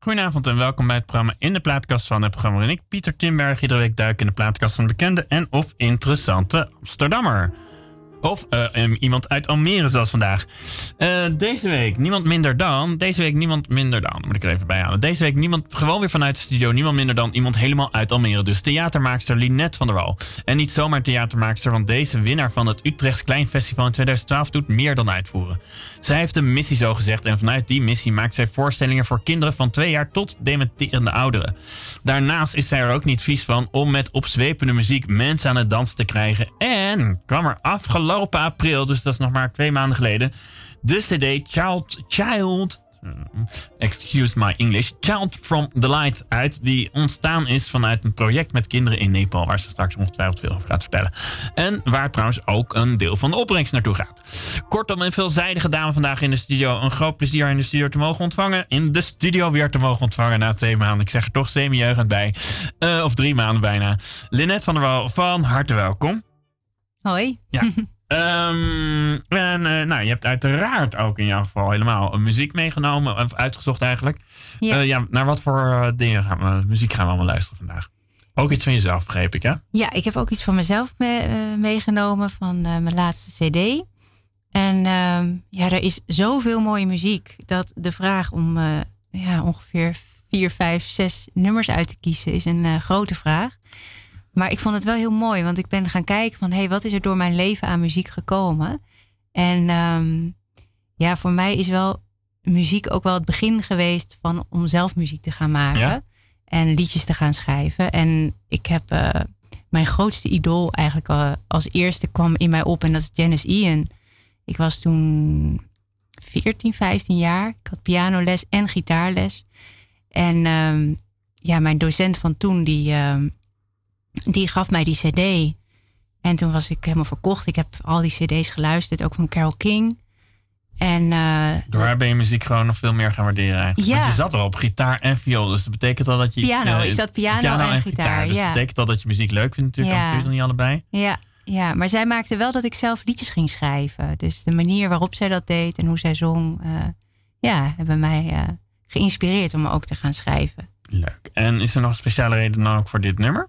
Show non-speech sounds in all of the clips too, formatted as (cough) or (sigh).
Goedenavond en welkom bij het programma In de Plaatkast van het programma waarin ik, Pieter Timberg, iedere week duik in de plaatkast van bekende en of interessante Amsterdammer. Of uh, iemand uit Almere zoals vandaag. Uh, deze week niemand minder dan. Deze week niemand minder dan. Moet ik er even bij halen. Deze week niemand gewoon weer vanuit de studio. Niemand minder dan iemand helemaal uit Almere. Dus theatermaakster Linette van der Wal. En niet zomaar theatermaakster, want deze winnaar van het Utrechts Klein Festival in 2012 doet meer dan uitvoeren. Zij heeft een missie zo gezegd. En vanuit die missie maakt zij voorstellingen voor kinderen van twee jaar tot dementerende ouderen. Daarnaast is zij er ook niet vies van om met opzwepende muziek mensen aan het dansen te krijgen. En kwam er afgelopen afgelopen april, dus dat is nog maar twee maanden geleden, de CD Child, Child mm, excuse my English, Child from the Light uit. Die ontstaan is vanuit een project met kinderen in Nepal. Waar ze straks ongetwijfeld veel over gaat vertellen. En waar trouwens ook een deel van de opbrengst naartoe gaat. Kortom, een veelzijdige dame vandaag in de studio. Een groot plezier in de studio te mogen ontvangen. In de studio weer te mogen ontvangen na twee maanden. Ik zeg er toch semi-jeugend bij. Uh, of drie maanden bijna. Linette van der Wal, van harte welkom. Hoi. Ja. (laughs) Um, en uh, nou, je hebt uiteraard ook in jouw geval helemaal muziek meegenomen, of uitgezocht eigenlijk. Ja. Uh, ja naar wat voor uh, dingen gaan we, muziek gaan we allemaal luisteren vandaag? Ook iets van jezelf, begreep ik, hè? Ja, ik heb ook iets van mezelf me, meegenomen van mijn laatste CD. En ehm, ja, er is zoveel mooie muziek dat de vraag om ja, ongeveer vier, vijf, zes nummers uit te kiezen is een grote vraag. Maar ik vond het wel heel mooi, want ik ben gaan kijken van hé, hey, wat is er door mijn leven aan muziek gekomen? En um, ja, voor mij is wel muziek ook wel het begin geweest van om zelf muziek te gaan maken en liedjes te gaan schrijven. En ik heb uh, mijn grootste idool eigenlijk al als eerste kwam in mij op en dat is Janice Ian. Ik was toen 14, 15 jaar. Ik had pianoles en gitaarles. En um, ja, mijn docent van toen, die, uh, die gaf mij die CD. En toen was ik helemaal verkocht. Ik heb al die CD's geluisterd, ook van Carole King. En, uh, Door haar ben je muziek gewoon nog veel meer gaan waarderen eigenlijk. Ja. Want je zat er op gitaar en viool. Dus dat betekent al dat je... Piano, uh, ik zat piano, piano en, gitaar. Dus dat betekent al dat je muziek leuk vindt natuurlijk. Ja. Anders kun je niet allebei. Ja. ja, maar zij maakte wel dat ik zelf liedjes ging schrijven. Dus de manier waarop zij dat deed en hoe zij zong... Uh, ja, hebben mij geïnspireerd om ook te gaan schrijven. Leuk. En is er nog een speciale reden dan ook voor dit nummer?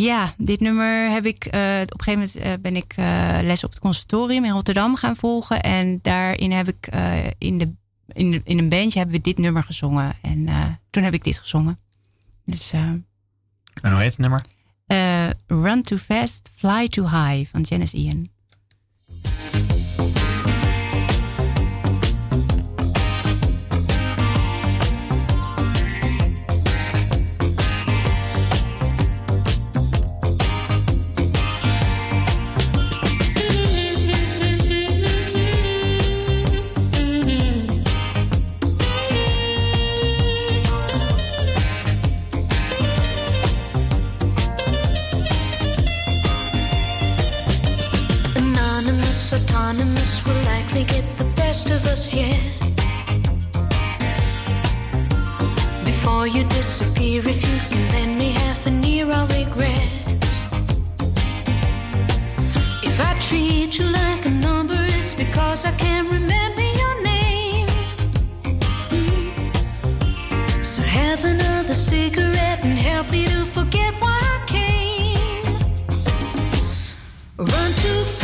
Ja, dit nummer heb ik. Uh, op een gegeven moment uh, ben ik uh, les op het conservatorium in Rotterdam gaan volgen. En daarin heb ik in, de, in, de, in een bandje hebben we dit nummer gezongen. En toen heb ik dit gezongen. Dus, en hoe heet het nummer? Run Too Fast, Fly Too High van Janice Ian. Of us yet. Before you disappear, if you can lend me half an ear, I'll regret. If I treat you like a number, it's because I can't remember your name. So have another cigarette and help me to forget why I came. Run too fast.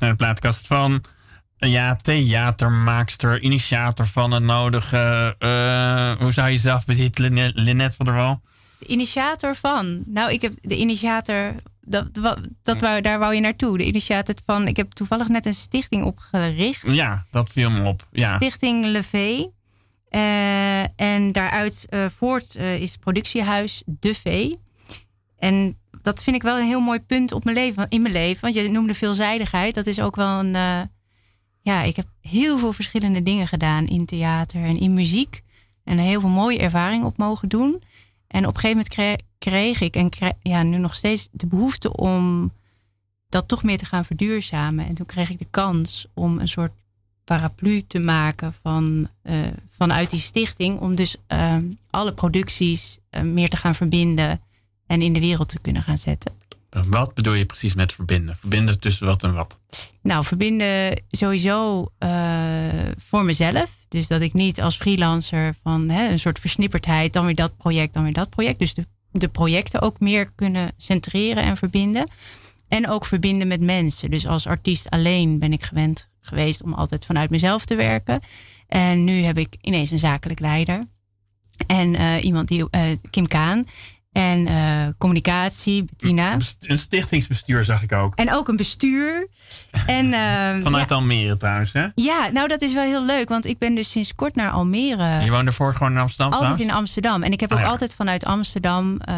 Naar de plaatkast van ja, theatermaakster, initiator van het nodige. Uh, hoe zou je jezelf betitelen, Linette van der Wal? De initiator van. Nou, ik heb de initiator. Dat, dat wou, daar wou je naartoe. De initiator van. Ik heb toevallig net een stichting opgericht. Ja, dat viel me op. Ja. Stichting Levee. Uh, en daaruit uh, voort is productiehuis De V. En dat vind ik wel een heel mooi punt op mijn leven, in mijn leven. Want je noemde veelzijdigheid. Dat is ook wel een. Uh, ja, ik heb heel veel verschillende dingen gedaan in theater en in muziek. En heel veel mooie ervaring op mogen doen. En op een gegeven moment kreeg, ik, en ja, nu nog steeds, de behoefte om dat toch meer te gaan verduurzamen. En toen kreeg ik de kans om een soort paraplu te maken van, uh, vanuit die stichting. Om dus uh, alle producties meer te gaan verbinden en in de wereld te kunnen gaan zetten. Wat bedoel je precies met verbinden? Verbinden tussen wat en wat? Nou, verbinden sowieso uh, voor mezelf. Dus dat ik niet als freelancer van hè, een soort versnipperdheid, dan weer dat project, dan weer dat project. Dus de, de projecten ook meer kunnen centreren en verbinden. En ook verbinden met mensen. Dus als artiest alleen ben ik gewend geweest om altijd vanuit mezelf te werken. En nu heb ik ineens een zakelijk leider. En uh, iemand die, uh, Kim Kaan. En uh, communicatie, Bettina. Een stichtingsbestuur zag ik ook. En ook een bestuur. En, uh, (laughs) Vanuit ja. Almere trouwens, hè? Ja, nou dat is wel heel leuk. Want ik ben dus sinds kort naar Almere. Je woonde ervoor gewoon in Amsterdam Altijd in Amsterdam. En ik heb ook ah, ja. altijd vanuit Amsterdam uh,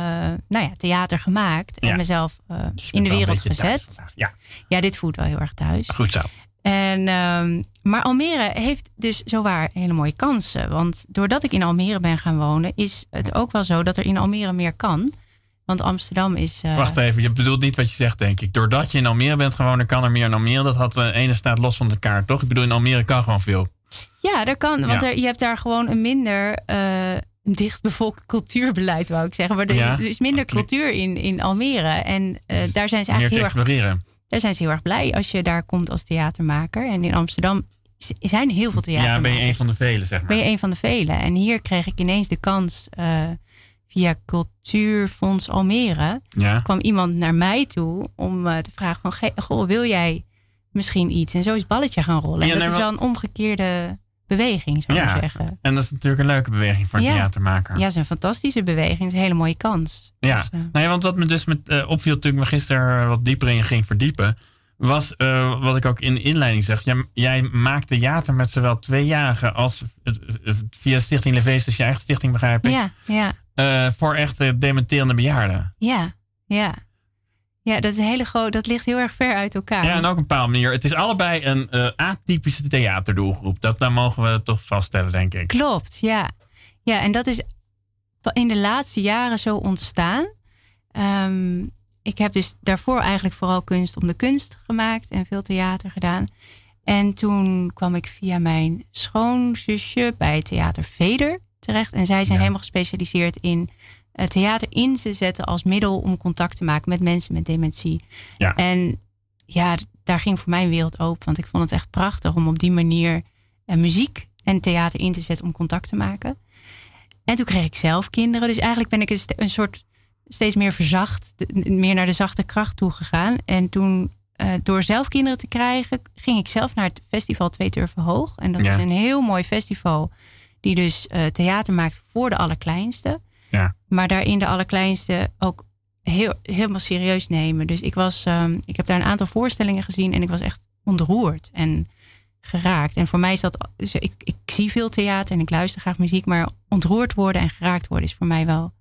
nou ja, theater gemaakt. En mezelf dus in de wereld gezet. Ja. ja, dit voelt wel heel erg thuis. Goed zo. En, um, maar Almere heeft dus zowaar hele mooie kansen. Want doordat ik in Almere ben gaan wonen, is het ook wel zo dat er in Almere meer kan. Want Amsterdam is. Uh... Wacht even, je bedoelt niet wat je zegt, denk ik. Doordat je in Almere bent gewoond, kan er meer in Almere. Dat had de ene staat los van de kaart, toch? Ik bedoel, in Almere kan gewoon veel. Ja, dat kan. Want er, je hebt daar gewoon een minder. Uh, dichtbevolkt cultuurbeleid, wou ik zeggen. Maar er, ja. is, er is minder cultuur in, in Almere. En daar zijn ze eigenlijk meer te heel exploreren. erg daar zijn ze heel erg blij als je daar komt als theatermaker. En in Amsterdam zijn heel veel theatermakers. Ja, ben je een van de velen, zeg maar. Ben je een van de velen. En hier kreeg ik ineens de kans uh, via Cultuurfonds Almere. Ja. kwam iemand naar mij toe om uh, te vragen van... Goh, wil jij misschien iets? En zo is balletje gaan rollen. Ja, en dat is wel een omgekeerde beweging, zou ja, ik zeggen. En dat is natuurlijk een leuke beweging voor een ja. theatermaker. Ja, het is een fantastische beweging. Het is een hele mooie kans. Ja, dus, uh... nou ja want wat me dus met uh, opviel toen ik me gisteren wat dieper in ging verdiepen... was uh, wat ik ook in de inleiding zeg. Jij, jij maakt theater met zowel tweejarigen als via Stichting Levees, dus je eigen stichting begrijp ik. Ja, ja. voor echt dementerende bejaarden. Ja, ja. Ja, dat is een hele groot. Dat ligt heel erg ver uit elkaar. Ja, en ook een bepaalde manier. Het is allebei een uh, atypische theaterdoelgroep. Dat daar mogen we toch vaststellen, denk ik. Klopt, ja. Ja, en dat is in de laatste jaren zo ontstaan. Um, ik heb dus daarvoor eigenlijk vooral kunst om de kunst gemaakt en veel theater gedaan. En toen kwam ik via mijn schoonzusje bij Theater Veder terecht. En zij zijn ja. helemaal gespecialiseerd in theater in te zetten als middel om contact te maken met mensen met dementie. Ja. En ja, daar ging voor mij een wereld open. Want ik vond het echt prachtig om op die manier uh, muziek en theater in te zetten om contact te maken. En toen kreeg ik zelf kinderen. Dus eigenlijk ben ik een, een soort steeds meer verzacht, de, meer naar de zachte kracht toe gegaan. En toen, uh, door zelf kinderen te krijgen, ging ik zelf naar het festival Twee Turven Hoog. En dat Ja. is een heel mooi festival die dus uh, theater maakt voor de allerkleinste. Ja. Maar daarin de allerkleinste ook heel, helemaal serieus nemen. Dus ik, was, um, ik heb daar een aantal voorstellingen gezien en ik was echt ontroerd en geraakt. En voor mij is dat, dus ik, ik zie veel theater en ik luister graag muziek, maar ontroerd worden en geraakt worden is voor mij wel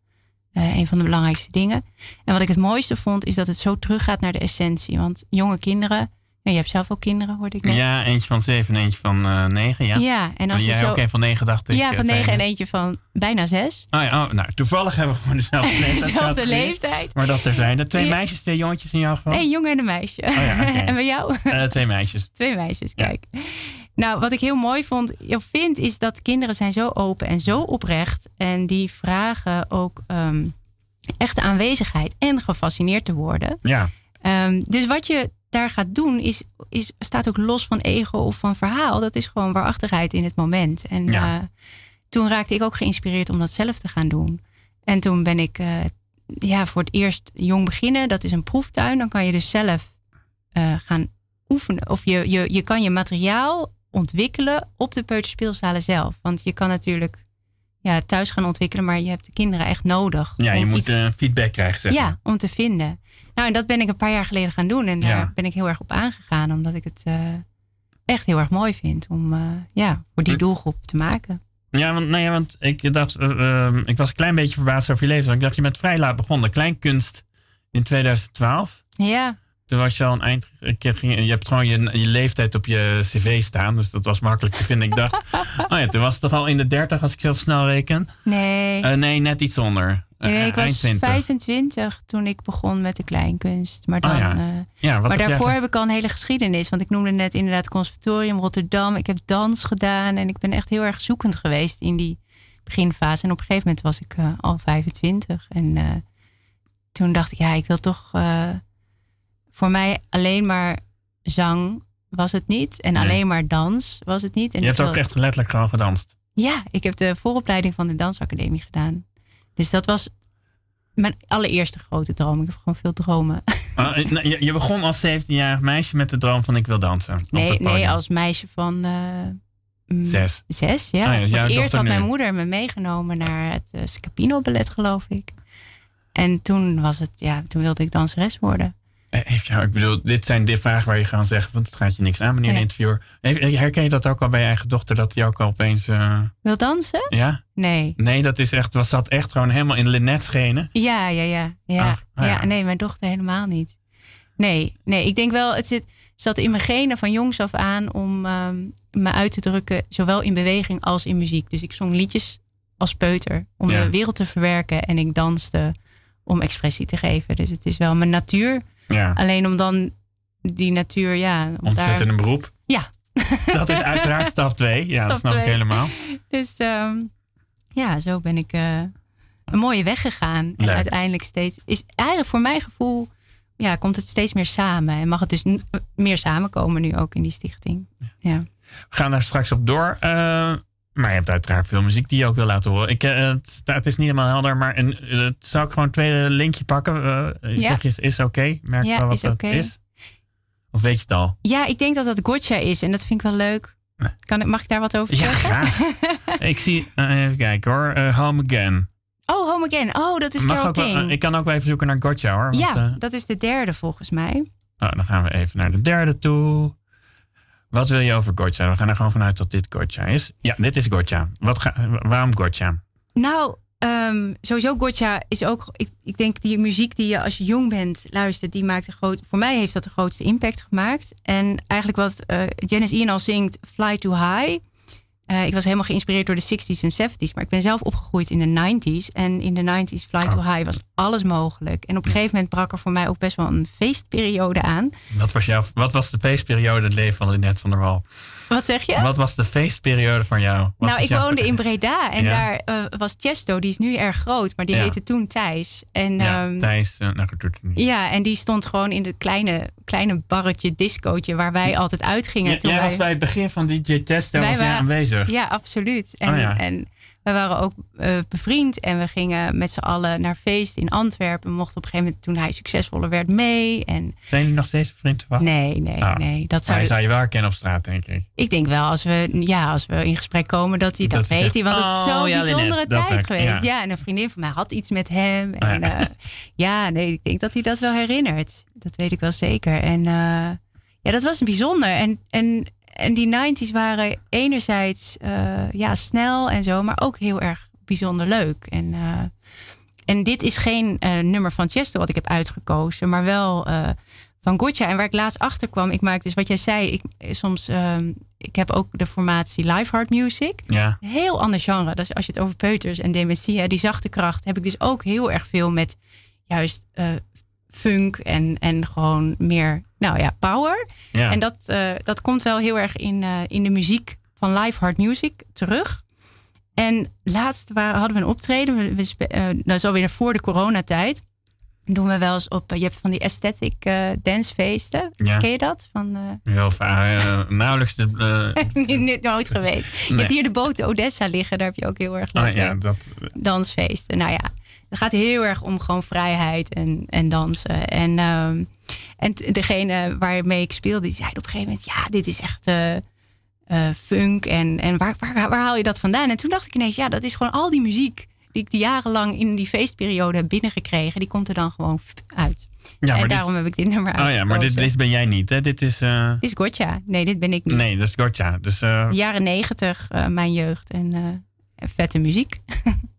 uh, een van de belangrijkste dingen. En wat ik het mooiste vond, is dat het zo teruggaat naar de essentie. Want jonge kinderen, je hebt zelf ook kinderen, hoorde ik net. Ja, eentje van zeven en eentje van uh, negen, ja. Ja, en als jij je zo... ook een van negen, dacht ik. Ja, van uh, negen en eentje van bijna zes. Oh ja, oh, nou, toevallig hebben we gewoon dezelfde (laughs) leeftijd. dezelfde leeftijd. Maar dat er zijn er twee Ja. meisjes, twee jongetjes in jouw geval? Een jongen en een meisje. Oh ja, (laughs) en bij jou? Eh, twee meisjes. (laughs) Twee meisjes, Ja. kijk. Nou, wat ik heel mooi vond, of vind, is dat kinderen zijn zo open en zo oprecht. En die vragen ook ehm, echte aanwezigheid en gefascineerd te worden. Ja, Ehm, dus wat je daar gaat doen, is, is, staat ook los van ego of van verhaal. Dat is gewoon waarachtigheid in het moment. En Ja. eh, toen raakte ik ook geïnspireerd om dat zelf te gaan doen. En toen ben ik eh, ja, voor het eerst jong beginnen. Dat is een proeftuin. Dan kan je dus zelf eh, gaan oefenen. Of je, je, je kan je materiaal ontwikkelen op de peuterspeelzalen zelf. Want je kan natuurlijk ja, thuis gaan ontwikkelen, maar je hebt de kinderen echt nodig. ja je moet iets- eh, feedback krijgen, zeg ja, maar. om te vinden. Nou, en dat ben ik een paar jaar geleden gaan doen. En daar Ja. ben ik heel erg op aangegaan. Omdat ik het eh, echt heel erg mooi vind om eh, ja, voor die doelgroep te maken. Ja, want, nou ja, want ik dacht, eh, ehm, ik was een klein beetje verbaasd over je leven. Want ik dacht, je bent vrij laat begonnen. Kleinkunst in 2012. Ja, Toen was je al een eind. ik ging- Je hebt gewoon je, je leeftijd op je cv staan. Dus dat was makkelijk te vinden. Ik dacht, (laughs) oh ja, toen was het toch al in de 30 als ik zelf snel reken. nee. Eh, nee, net iets onder. Eh, nee ik was 20. 25 toen ik begon met de kleinkunst. Maar, dan, Oh ja. Ja, wat maar jij daarvoor heb ik al een hele geschiedenis. Want ik noemde net inderdaad Conservatorium Rotterdam. Ik heb dans gedaan. En ik ben echt heel erg zoekend geweest in die beginfase. En op een gegeven moment was ik al 25. En toen dacht ik, ja, ik wil toch... eh, voor mij alleen maar zang was het niet. En Nee. alleen maar dans was het niet. En Je hebt ook echt letterlijk gewoon gedanst. Ja, ik heb de vooropleiding van de dansacademie gedaan. Dus dat was mijn allereerste grote droom. Ik heb gewoon veel dromen. (laughs) Ah, eh, nou, je, je begon als 17-jarig meisje met de droom van ik wil dansen. Nee, het nee als meisje van eh, mm, Zes. Zes, ja. Ah ja, dus Voor het eerst had mijn moeder me meegenomen naar het uh, Scapino ballet, geloof ik. En toen was het, ja, toen wilde ik danseres worden. Eh, Heeft jou, ik bedoel, dit zijn de vragen waar je gaat zeggen, want het gaat je niks aan, meneer Ja. de interviewer. Heeft- Herken je dat ook al bij je eigen dochter, dat die ook al opeens, eh, Wil dansen? ja? Nee. Nee, dat is echt, was dat echt gewoon helemaal in Lynette schenen. Ja, ja, ja. Ja, Ach, ah, ja. ja. nee, mijn dochter helemaal niet. Nee, nee, ik denk wel, het zit, zat in mijn genen van jongs af aan om ehm, me uit te drukken, zowel in beweging als in muziek. Dus ik zong liedjes als peuter om de wereld te verwerken en ik danste om expressie te geven. Dus het is wel mijn natuur. Ja, Alleen om dan die natuur, ja. om om te daar- zetten in een beroep. Ja. (laughs) Dat is uiteraard stap 2. Ja, dat snap ik helemaal. Dus ehm, ja, zo ben ik eh, een mooie weg gegaan. En uiteindelijk steeds is eigenlijk voor mijn gevoel ja, komt het steeds meer samen. En mag het dus meer samenkomen nu ook in die stichting. Ja. We gaan daar straks op door. Maar je hebt uiteraard veel muziek die je ook wil laten horen. Ik, het, het, is niet helemaal helder, maar een, het zou ik gewoon een tweede linkje pakken. Uh, ja. Zeg je, is oké? Okay. Merk ja, wel wat is dat is? Of weet je het al? Ja, ik denk dat dat Gotcha is en dat vind ik wel leuk. Kan, mag ik daar wat over zeggen? Ja, (laughs) ik zie, uh, even kijken hoor, Home Again. Oh, Home Again. Oh, dat is Carole King. Wel, ik kan ook wel even zoeken naar Gotcha hoor. Want, ja, dat is de derde volgens mij. Oh, dan gaan we even naar de derde toe. Wat wil je over Gotcha? We gaan er gewoon vanuit dat dit Gotcha is. Ja, dit is Gotcha. Wat ga, waarom Gotcha? Nou, um, sowieso Gotcha is ook... Ik, ik, denk die muziek die je als je jong bent luistert... die maakt een groot... Voor mij heeft dat de grootste impact gemaakt. En eigenlijk wat uh, Janice Ian al zingt... Fly Too High... Uh, ik was helemaal geïnspireerd door de 60s en 70s. Maar ik ben zelf opgegroeid in de 90s. En in de 90s, Fly to High, was alles mogelijk. En op een gegeven moment brak er voor mij ook best wel een feestperiode aan. Wat was, jouw, wat was de feestperiode het leven van Lynette van der Wal? Wat zeg je? Wat was de feestperiode van jou? Wat nou, ik woonde in Breda en daar uh, was Chesto, die is nu erg groot, maar die heette toen Thijs. En, ja, um, Thijs, uh, nou, Ja, en die stond gewoon in het kleine, kleine barretje, discootje waar wij altijd uitgingen. Ja, toen jij was bij het begin van DJ daar was jij aanwezig. Ja, absoluut. En, oh en we waren ook uh, bevriend en we gingen met z'n allen naar feest in Antwerpen. We mochten op een gegeven moment, toen hij succesvoller werd, mee. En... Zijn jullie nog steeds bevriend? Nee, nee, oh. nee. Dat zou... Hij zou je wel herkennen op straat, denk ik. Ik denk wel, als we, ja, als we in gesprek komen, dat hij dat, dat weet. Hij, want het is oh, zo'n bijzondere tijd geweest. Ja. en een vriendin van mij had iets met hem. En, oh, ja. Uh, ja, nee, ik denk dat hij dat wel herinnert. Dat weet ik wel zeker. En uh, ja, dat was bijzonder. En, en en die 90s waren enerzijds uh, ja, snel en zo, maar ook heel erg bijzonder leuk. En, uh, en dit is geen uh, nummer van Chester wat ik heb uitgekozen, maar wel van Gotcha. En waar ik laatst achter kwam, ik maak dus wat jij zei, ik, soms, ehm, ik heb ook de formatie Live Hard Music. Ja. Heel ander genre. Dus als je het over peuters en dementie, die zachte kracht, heb ik dus ook heel erg veel met juist funk en, en gewoon meer, nou ja, power. En dat, uh, dat komt wel heel erg in, uh, in de muziek van live hard music terug. En laatst waren, hadden we een optreden, we, we, uh, dat is alweer voor de coronatijd. Doen we wel eens op, je hebt van die aesthetic dancefeesten. Ja. Ken je dat? Van, Heel vaak, nauwelijks. De, (laughs) nooit geweest. Je hebt hier de boot Odessa liggen, daar heb je ook heel erg oh, ja, dat... dansfeesten. Nou ja, het gaat heel erg om gewoon vrijheid en, en dansen. En, um, en degene waarmee ik speelde, die zei op een gegeven moment: Ja, dit is echt uh, uh, funk. En, en waar, waar, waar haal je dat vandaan? En toen dacht ik ineens: Ja, dat is gewoon al die muziek die ik die jarenlang in die feestperiode heb binnengekregen, die komt er dan gewoon uit. Ja, en daarom heb ik dit nummer uit. Oh ja, maar dit, dit, ben jij niet, hè? Dit is. Uh... Dit is Gotcha. Nee, dit ben ik niet. Nee, dat is Gotcha. Dus, Jaren negentig, mijn jeugd en vette muziek. (laughs)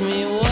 naar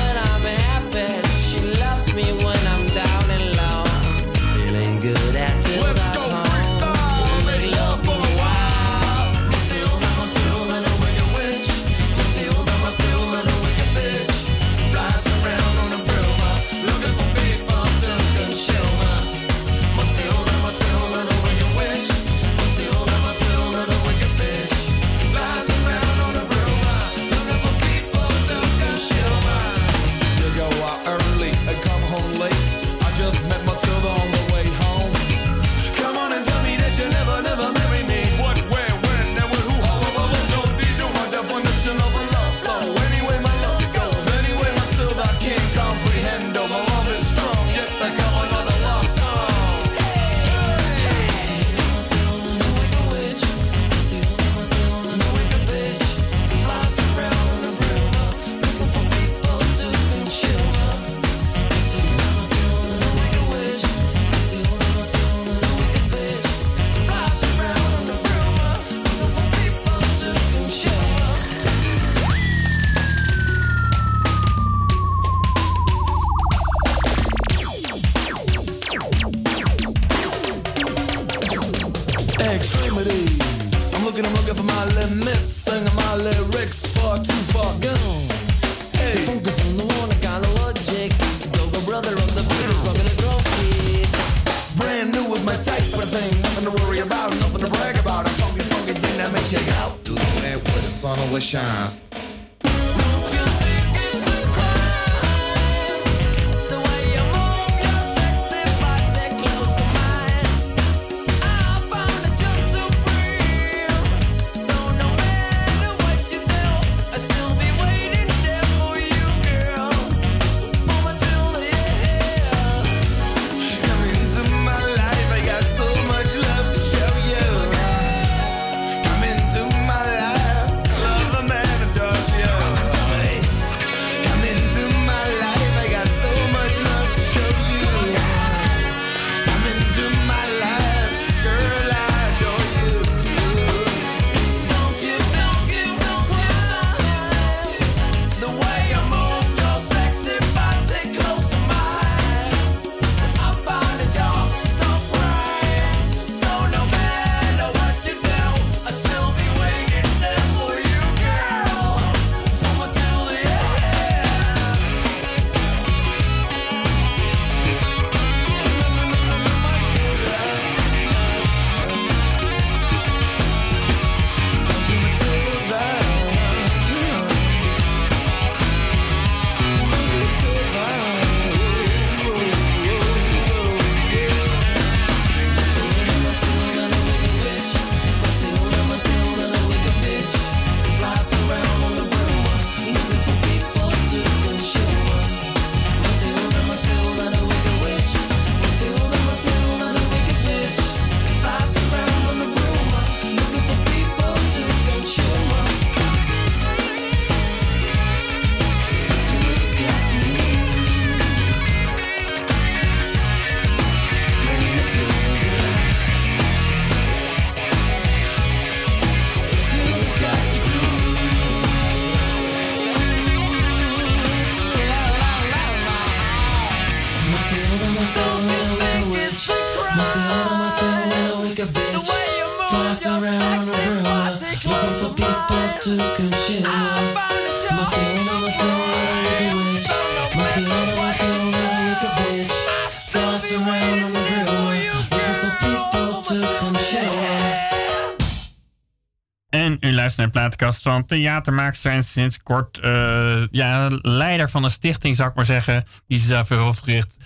platenkast van theatermaakster en sinds kort uh, ja, leider van een stichting, zou ik maar zeggen, die ze zelf heeft opgericht.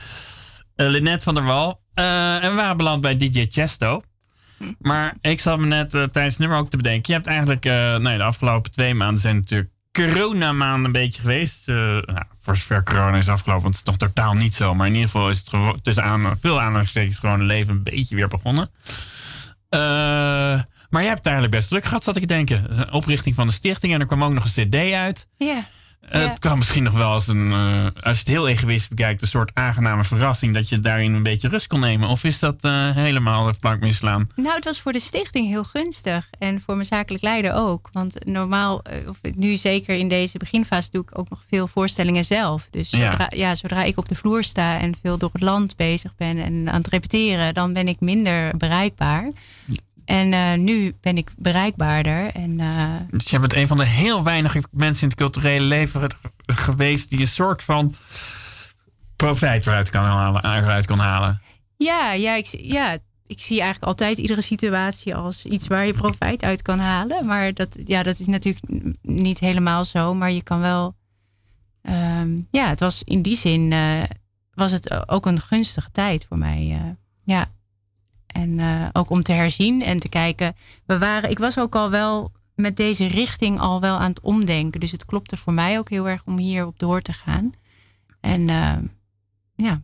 Uh, van der Wal. Uh, en we waren beland bij DJ Chesto. Maar ik zat me net tijdens het nummer ook te bedenken. Je hebt eigenlijk, nee, de afgelopen twee maanden zijn natuurlijk coronamaanden een beetje geweest. nou, voor zover corona is afgelopen, want het is nog totaal niet zo. Maar in ieder geval is het tussen aan, veel aanhalingstekens gewoon een leven een beetje weer begonnen. Uh, maar je hebt het eigenlijk best druk gehad, zat ik te denken. Oprichting van de stichting en er kwam ook nog een CD uit. Ja. Eh, het kan misschien nog wel als een, eh, als je het heel egoïstisch bekijkt, een soort aangename verrassing dat je daarin een beetje rust kon nemen. Of is dat uh, helemaal de plank mislaan? Nou, het was voor de stichting heel gunstig en voor mijn zakelijk leider ook. Want normaal, of nu zeker in deze beginfase, doe ik ook nog veel voorstellingen zelf. Dus ja. Zodra, ja, zodra ik op de vloer sta en veel door het land bezig ben en aan het repeteren, dan ben ik minder bereikbaar. En uh, nu ben ik bereikbaarder. En, uh, dus je bent een van de heel weinige mensen in het culturele leven geweest die een soort van profijt eruit kan halen. Eruit kan halen. Ja, ja, ik, ja, ik zie eigenlijk altijd iedere situatie als iets waar je profijt uit kan halen. Maar dat, ja, dat is natuurlijk niet helemaal zo. Maar je kan wel. Um, ja, het was in die zin. Uh, was het ook een gunstige tijd voor mij. ja. En uh, ook om te herzien en te kijken. We waren, ik was ook al wel met deze richting al wel aan het omdenken. Dus het klopte voor mij ook heel erg om hier op door te gaan. En uh, ja.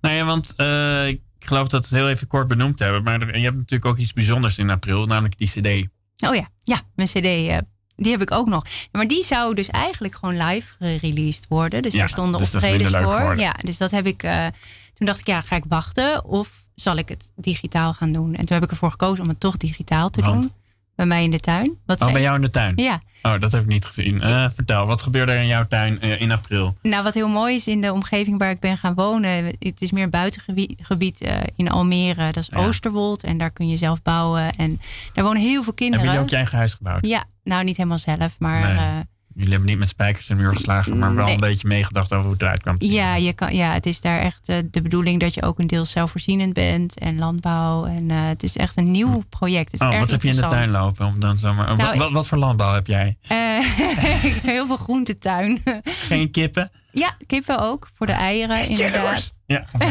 Nou ja, want uh, ik geloof dat we het heel even kort benoemd hebben. Maar er, je hebt natuurlijk ook iets bijzonders in april, namelijk die CD. Oh ja, ja, mijn CD. die heb ik ook nog. Maar die zou dus eigenlijk gewoon live gereleased worden. Dus ja, daar stonden dus optredens voor. Ja, dus dat heb ik. toen dacht ik, ja, ga ik wachten? Of zal ik het digitaal gaan doen. En toen heb ik ervoor gekozen om het toch digitaal te doen. Bij mij in de tuin. Wat oh, bij jou in de tuin? Ja. Oh, dat heb ik niet gezien. Uh, vertel, wat gebeurde er in jouw tuin uh, in april? Nou, wat heel mooi is in de omgeving waar ik ben gaan wonen. Het is meer een buitengebied uh, in Almere. Dat is Oosterwold. En daar kun je zelf bouwen. En daar wonen heel veel kinderen. Heb je ook je eigen huis gebouwd? Ja, nou niet helemaal zelf. Maar nee. Jullie hebben niet met spijkers in de muur geslagen, maar wel een beetje meegedacht over hoe het eruit kwam. Ja, je kan, ja, het is daar echt uh, de bedoeling dat je ook een deel zelfvoorzienend bent en landbouw. En uh, het is echt een nieuw project. Het is oh, wat heb je in de tuin lopen? Om dan zomaar, nou, wat, wat, voor landbouw heb jij? Uh, (laughs) heel veel groentetuin. Geen kippen? Ja, kippen ook. Voor de eieren inderdaad. Ja, (laughs)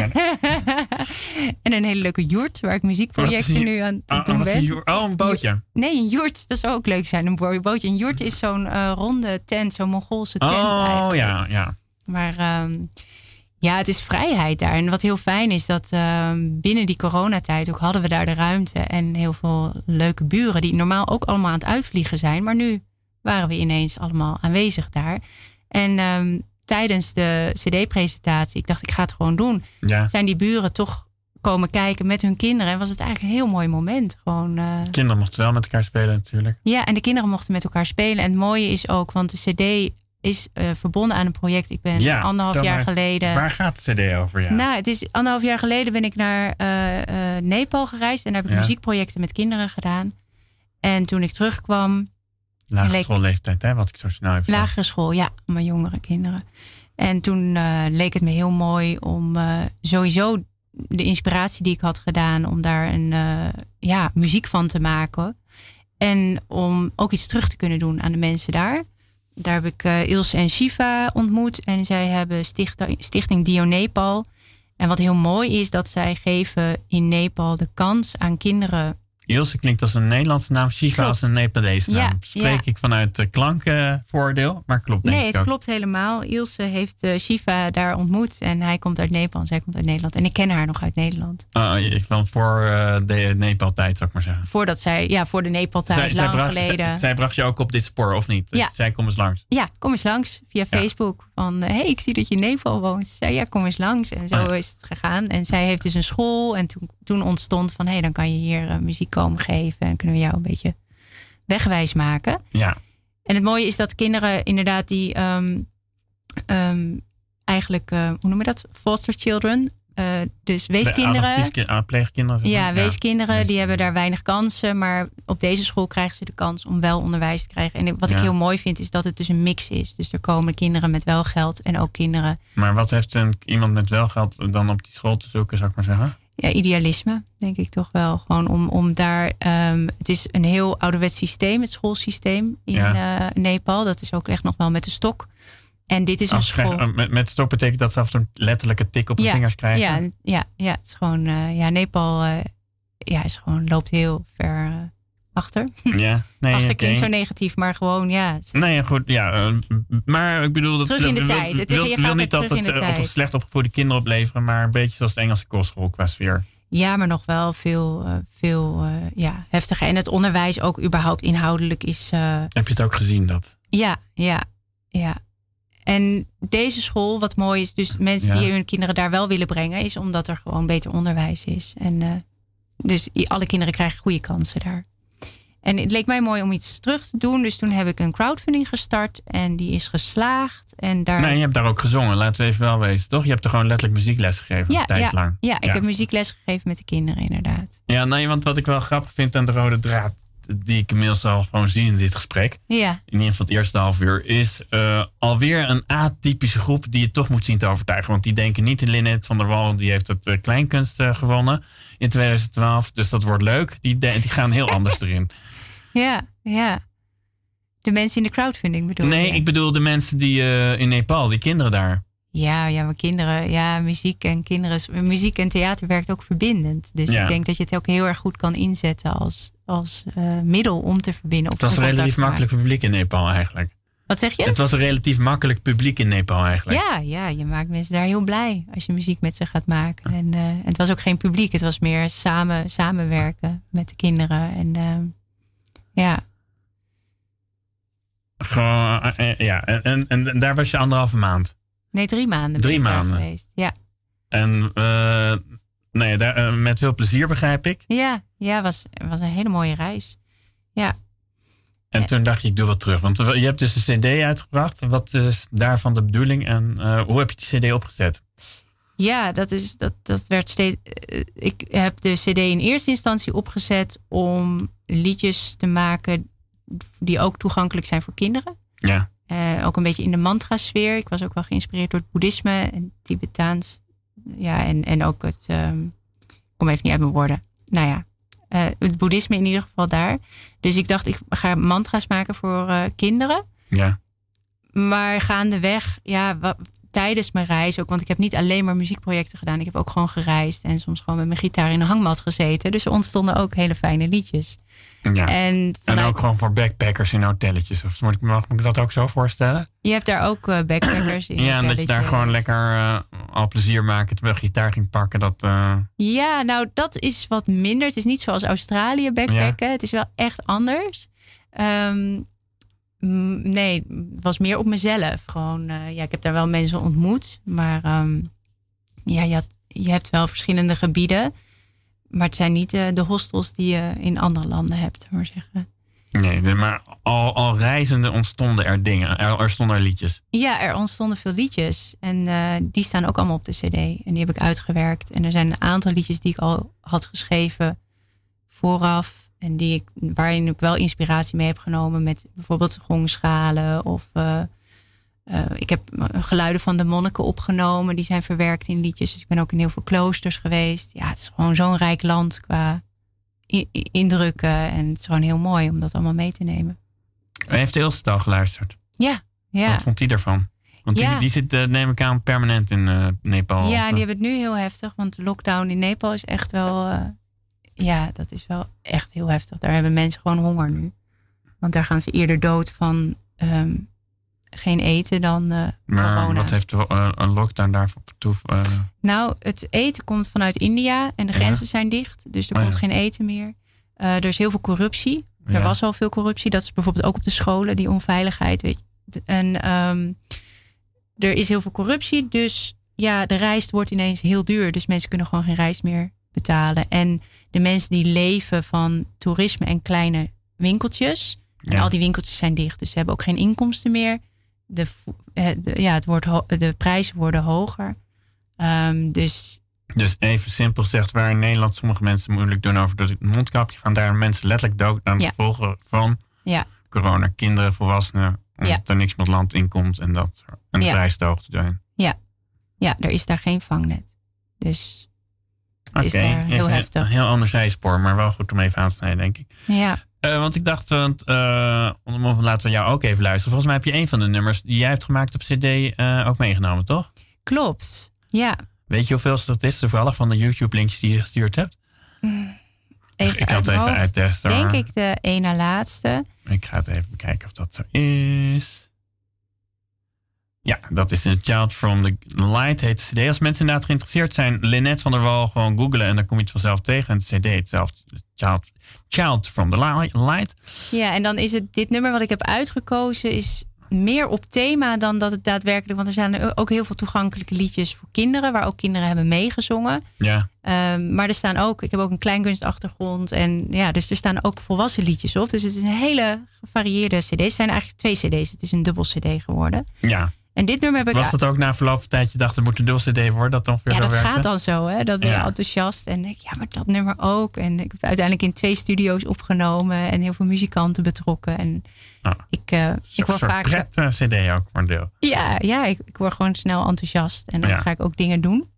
en een hele leuke joert waar ik muziekprojecten nu aan het doen ben. Een oh, een bootje. Nee, een joert. Dat zou ook leuk zijn, een bootje. Een joert is zo'n uh, ronde tent, zo'n Mongoolse tent oh, eigenlijk. ja, ja. Maar um, ja, het is vrijheid daar. En wat heel fijn is, dat uh, binnen die coronatijd ook hadden we daar de ruimte. En heel veel leuke buren die normaal ook allemaal aan het uitvliegen zijn. Maar nu waren we ineens allemaal aanwezig daar. En um, tijdens de CD-presentatie, ik dacht, ik ga het gewoon doen. Ja. Zijn die buren toch komen kijken met hun kinderen. En was het eigenlijk een heel mooi moment. Gewoon, uh... Kinderen mochten wel met elkaar spelen natuurlijk. Ja, en de kinderen mochten met elkaar spelen. En het mooie is ook, want de CD is uh, verbonden aan een project. Ik ben ja, anderhalf jaar geleden. Waar gaat de CD over? Ja? Nou, het is anderhalf jaar geleden ben ik naar uh, Nepal gereisd en daar heb ik muziekprojecten met kinderen gedaan. En toen ik terugkwam, Lagere schoolleeftijd, hè? Wat ik zo snel even Lagere school, ja, mijn jongere kinderen. En toen uh, leek het me heel mooi om uh, sowieso de inspiratie die ik had gedaan, om daar een uh, ja, muziek van te maken. En om ook iets terug te kunnen doen aan de mensen daar. Daar heb ik Ilse en Shiva ontmoet. En zij hebben stichting, stichting Dio Nepal. En wat heel mooi is, dat zij geven in Nepal de kans aan kinderen Ilse klinkt als een Nederlandse naam, Shiva als een Nepalese naam. Spreek ik vanuit klankvoordeel, maar klopt Nee, het klopt helemaal. Ilse heeft uh, Shiva daar ontmoet en hij komt uit Nepal en zij komt uit Nederland. En ik ken haar nog uit Nederland. Uh, van voor uh, de Nepal-tijd, zou ik maar zeggen. Voordat zij, ja, voor de Nepal-tijd, lang zij geleden. Zij, zij, bracht je ook op dit spoor, of niet? Dus ja. zij kom eens langs. Ja, kom eens langs via Facebook. Van, hé, hey, ik zie dat je in Nepal woont. Zei, ja, kom eens langs. En zo ah, is het gegaan. En zij heeft dus een school. En toen, toen ontstond van, hé, hey, dan kan je hier muziek komen geven en kunnen we jou een beetje wegwijs maken. Ja. En het mooie is dat kinderen inderdaad die um, um, eigenlijk, uh, hoe noem je dat? Foster children. Uh, dus weeskinderen. Ah, pleegkinderen. Ja, weeskinderen ja. die hebben daar weinig kansen. Maar op deze school krijgen ze de kans om wel onderwijs te krijgen. En wat ja. ik heel mooi vind is dat het dus een mix is. Dus er komen kinderen met wel geld en ook kinderen. Maar wat heeft een, iemand met wel geld dan op die school te zoeken, zou ik maar zeggen? Ja, idealisme, denk ik toch wel. Gewoon om, om daar. Um, het is een heel ouderwets systeem, het schoolsysteem in ja. uh, Nepal. Dat is ook echt nog wel met de stok. En dit is een school. Met, met stok betekent dat ze af en toe een letterlijke tik op de ja, vingers krijgen. Ja, ja, ja, het is gewoon. Uh, ja, Nepal uh, ja, is gewoon, loopt heel ver achter. Ja, nee, achter okay. klinkt zo negatief, maar gewoon ja. Nee, goed, ja. maar ik bedoel dat terug in de wil, tijd. Het wil, je wil niet dat het op slecht opgevoede kinderen opleveren, maar een beetje zoals de Engelse kostschool qua sfeer. Ja, maar nog wel veel, uh, veel uh, ja, heftiger. En het onderwijs ook überhaupt inhoudelijk is. Uh, Heb je het ook gezien dat? Ja, ja, ja. en deze school, wat mooi is, dus mensen Ja. die hun kinderen daar wel willen brengen, is omdat er gewoon beter onderwijs is. En eh, dus alle kinderen krijgen goede kansen daar. En het leek mij mooi om iets terug te doen. Dus toen heb ik een crowdfunding gestart en die is geslaagd. En daar Nee, je hebt daar ook gezongen, laten we even wel wezen, toch? Je hebt er gewoon letterlijk muziekles gegeven, Ja, een tijd ja. lang. Ja, ik heb muziekles gegeven met de kinderen, inderdaad. Ja, nee, want wat ik wel grappig vind aan de rode draad, die ik inmiddels al gewoon zie in dit gesprek, Ja, in ieder geval het eerste half uur, is eh, alweer een atypische groep die je toch moet zien te overtuigen. Want die denken niet in Lynette van der Wal, die heeft het eh, kleinkunst eh, gewonnen in 2012. Dus dat wordt leuk. Die, die gaan heel anders erin. Ja, ja. De mensen in de crowdfunding bedoel Nee, je? ik bedoel de mensen die eh, in Nepal, die kinderen daar. Ja, ja, maar kinderen, ja, muziek en kinderen, muziek en theater werkt ook verbindend. Dus Ja. ik denk dat je het ook heel erg goed kan inzetten als, als eh, middel om te verbinden. Het was een relatief makkelijk publiek in Nepal eigenlijk. Wat zeg je? Het was een relatief makkelijk publiek in Nepal eigenlijk. Ja, ja, je maakt mensen daar heel blij als je muziek met ze gaat maken. En, eh, het was ook geen publiek, het was meer samen, samenwerken met de kinderen. En ja, Gewoon, eh, eh, ja. En, en, en daar was je anderhalve maand. nee, drie maanden. Drie ik maanden. Geweest. Ja, En eh, nee, daar, met veel plezier begrijp ik. ja, ja was, was een hele mooie reis. Ja, En Ja. toen dacht je, ik doe wat terug. Want je hebt dus een cd uitgebracht. Wat is daarvan de bedoeling en hoe heb je die cd opgezet? Ja, dat, is, dat, dat werd steeds. eh, Ik heb de CD in eerste instantie opgezet om liedjes te maken die ook toegankelijk zijn voor kinderen. Ja, Eh, ook een beetje in de mantra-sfeer. Ik was ook wel geïnspireerd door het boeddhisme en Tibetaans. Ja, en, en ook het. ik kom even niet uit mijn woorden. Nou ja, eh, het boeddhisme in ieder geval daar. Dus ik dacht, ik ga mantra's maken voor kinderen. ja. Maar gaandeweg, ja, tijdens mijn reis ook, want ik heb niet alleen maar muziekprojecten gedaan. Ik heb ook gewoon gereisd en soms gewoon met mijn gitaar in een hangmat gezeten. Dus er ontstonden ook hele fijne liedjes. ja. En, ook gewoon voor backpackers in hotelletjes. Of moet ik, me- moet ik dat ook zo voorstellen? je hebt daar ook eh, backpackers (clears throat) in. Ja, en dat je daar gewoon lekker eh, al plezier maken terwijl je gitaar ging pakken. Dat, eh, Ja, nou dat is wat minder. Het is niet zoals Australië backpacken. Het is wel echt anders. Ehm, nee, het was meer op mezelf. Gewoon, eh, ja, ik heb daar wel mensen ontmoet. Maar ehm, ja, je, had- je hebt wel verschillende gebieden. Maar het zijn niet eh, de hostels die je in andere landen hebt, maar zeggen. nee, nee, maar al, al reizende ontstonden er dingen. Er, er stonden er liedjes. Ja, er ontstonden veel liedjes. En eh, die staan ook allemaal op de CD. En die heb ik uitgewerkt. En er zijn een aantal liedjes die ik al had geschreven vooraf. En die ik, waarin ik wel inspiratie mee heb genomen. Met bijvoorbeeld gongschalen. Of eh, eh, ik heb geluiden van de monniken opgenomen. Die zijn verwerkt in liedjes. Dus ik ben ook in heel veel kloosters geweest. Ja, het is gewoon zo'n rijk land qua indrukken. En het is gewoon heel mooi om dat allemaal mee te nemen. Heeft Ilse al geluisterd? Ja, ja. Wat vond hij ervan? Want Ja. die, die zit, eh, neem ik aan, permanent in eh, Nepal. Ja, en die hebben het nu heel heftig. Want de lockdown in Nepal is echt wel... ja, dat is wel echt heel heftig. Daar hebben mensen gewoon honger nu. Want daar gaan ze eerder dood van ehm, geen eten dan eh Maar corona. wat heeft eh, een lockdown daarvoor toe? eh, Nou, het eten komt vanuit India en de Ja. grenzen zijn dicht. Dus er Oh, komt ja. geen eten meer. Er is heel veel corruptie. Er was al veel corruptie. Dat is bijvoorbeeld ook op de scholen, die onveiligheid. Weet je. En ehm, er is heel veel corruptie. Dus ja, de reis wordt ineens heel duur. Dus mensen kunnen gewoon geen reis meer betalen. En de mensen die leven van toerisme en kleine winkeltjes. En Ja. al die winkeltjes zijn dicht. Dus ze hebben ook geen inkomsten meer. De, eh, de- ja, het wordt de prijzen worden hoger. Ehm, dus Dus even simpel gezegd, waar in Nederland sommige mensen moeilijk doen over het mondkapje, gaan daar mensen letterlijk dood aan de Ja. gevolgen van ja, corona. Kinderen, volwassenen, omdat Ja. er niks met land inkomt en, dat, en de Ja. prijs te hoog te zijn. ja, er is daar geen vangnet. Dus Oké, is daar heel even heftig. Een heel ander zijspoor, maar wel goed om even aan te snijden, denk ik. ja, Eh, want ik dacht, want, om- laten we jou ook even luisteren. Volgens mij heb je een van de nummers die jij hebt gemaakt op CD eh, ook meegenomen, toch? klopt. Ja, Weet je hoeveel is, toevallig van de YouTube-linkjes die je gestuurd hebt? even ik kan het even uittesten. Denk ik de na laatste. Ik ga het even bekijken of dat zo is. Ja, dat is een Child from the Light, heet de CD. Als mensen inderdaad geïnteresseerd zijn, Lynette van der Wal, gewoon googlen en dan kom je het vanzelf tegen. En de CD heet zelf Child, Child from the Li- Light. Ja, en dan is het dit nummer wat ik heb uitgekozen is meer op thema dan dat het daadwerkelijk. Want er zijn ook heel veel toegankelijke liedjes voor kinderen, waar ook kinderen hebben meegezongen. Ja. Ehm, maar er staan ook, ik heb ook een kleinkunstachtergrond. En ja, dus er staan ook volwassen liedjes op. Dus het is een hele gevarieerde CD. Het zijn eigenlijk twee CD's. Het is een dubbel CD geworden. Ja. En dit nummer heb ik. Was dat ook na verloop van tijd je dacht, er moet een dubbel CD worden? Dat ongeveer ja, dat gaat dan zo, hè? Dat ben je enthousiast. En denk ja, maar dat nummer ook. En ik heb uiteindelijk in twee studio's opgenomen en heel veel muzikanten betrokken. En Ah. ik, uh, ik word vaak. pret uh, CD ook voor een deel. Ja, ja ik, ik word gewoon snel enthousiast en dan Ja. ga ik ook dingen doen.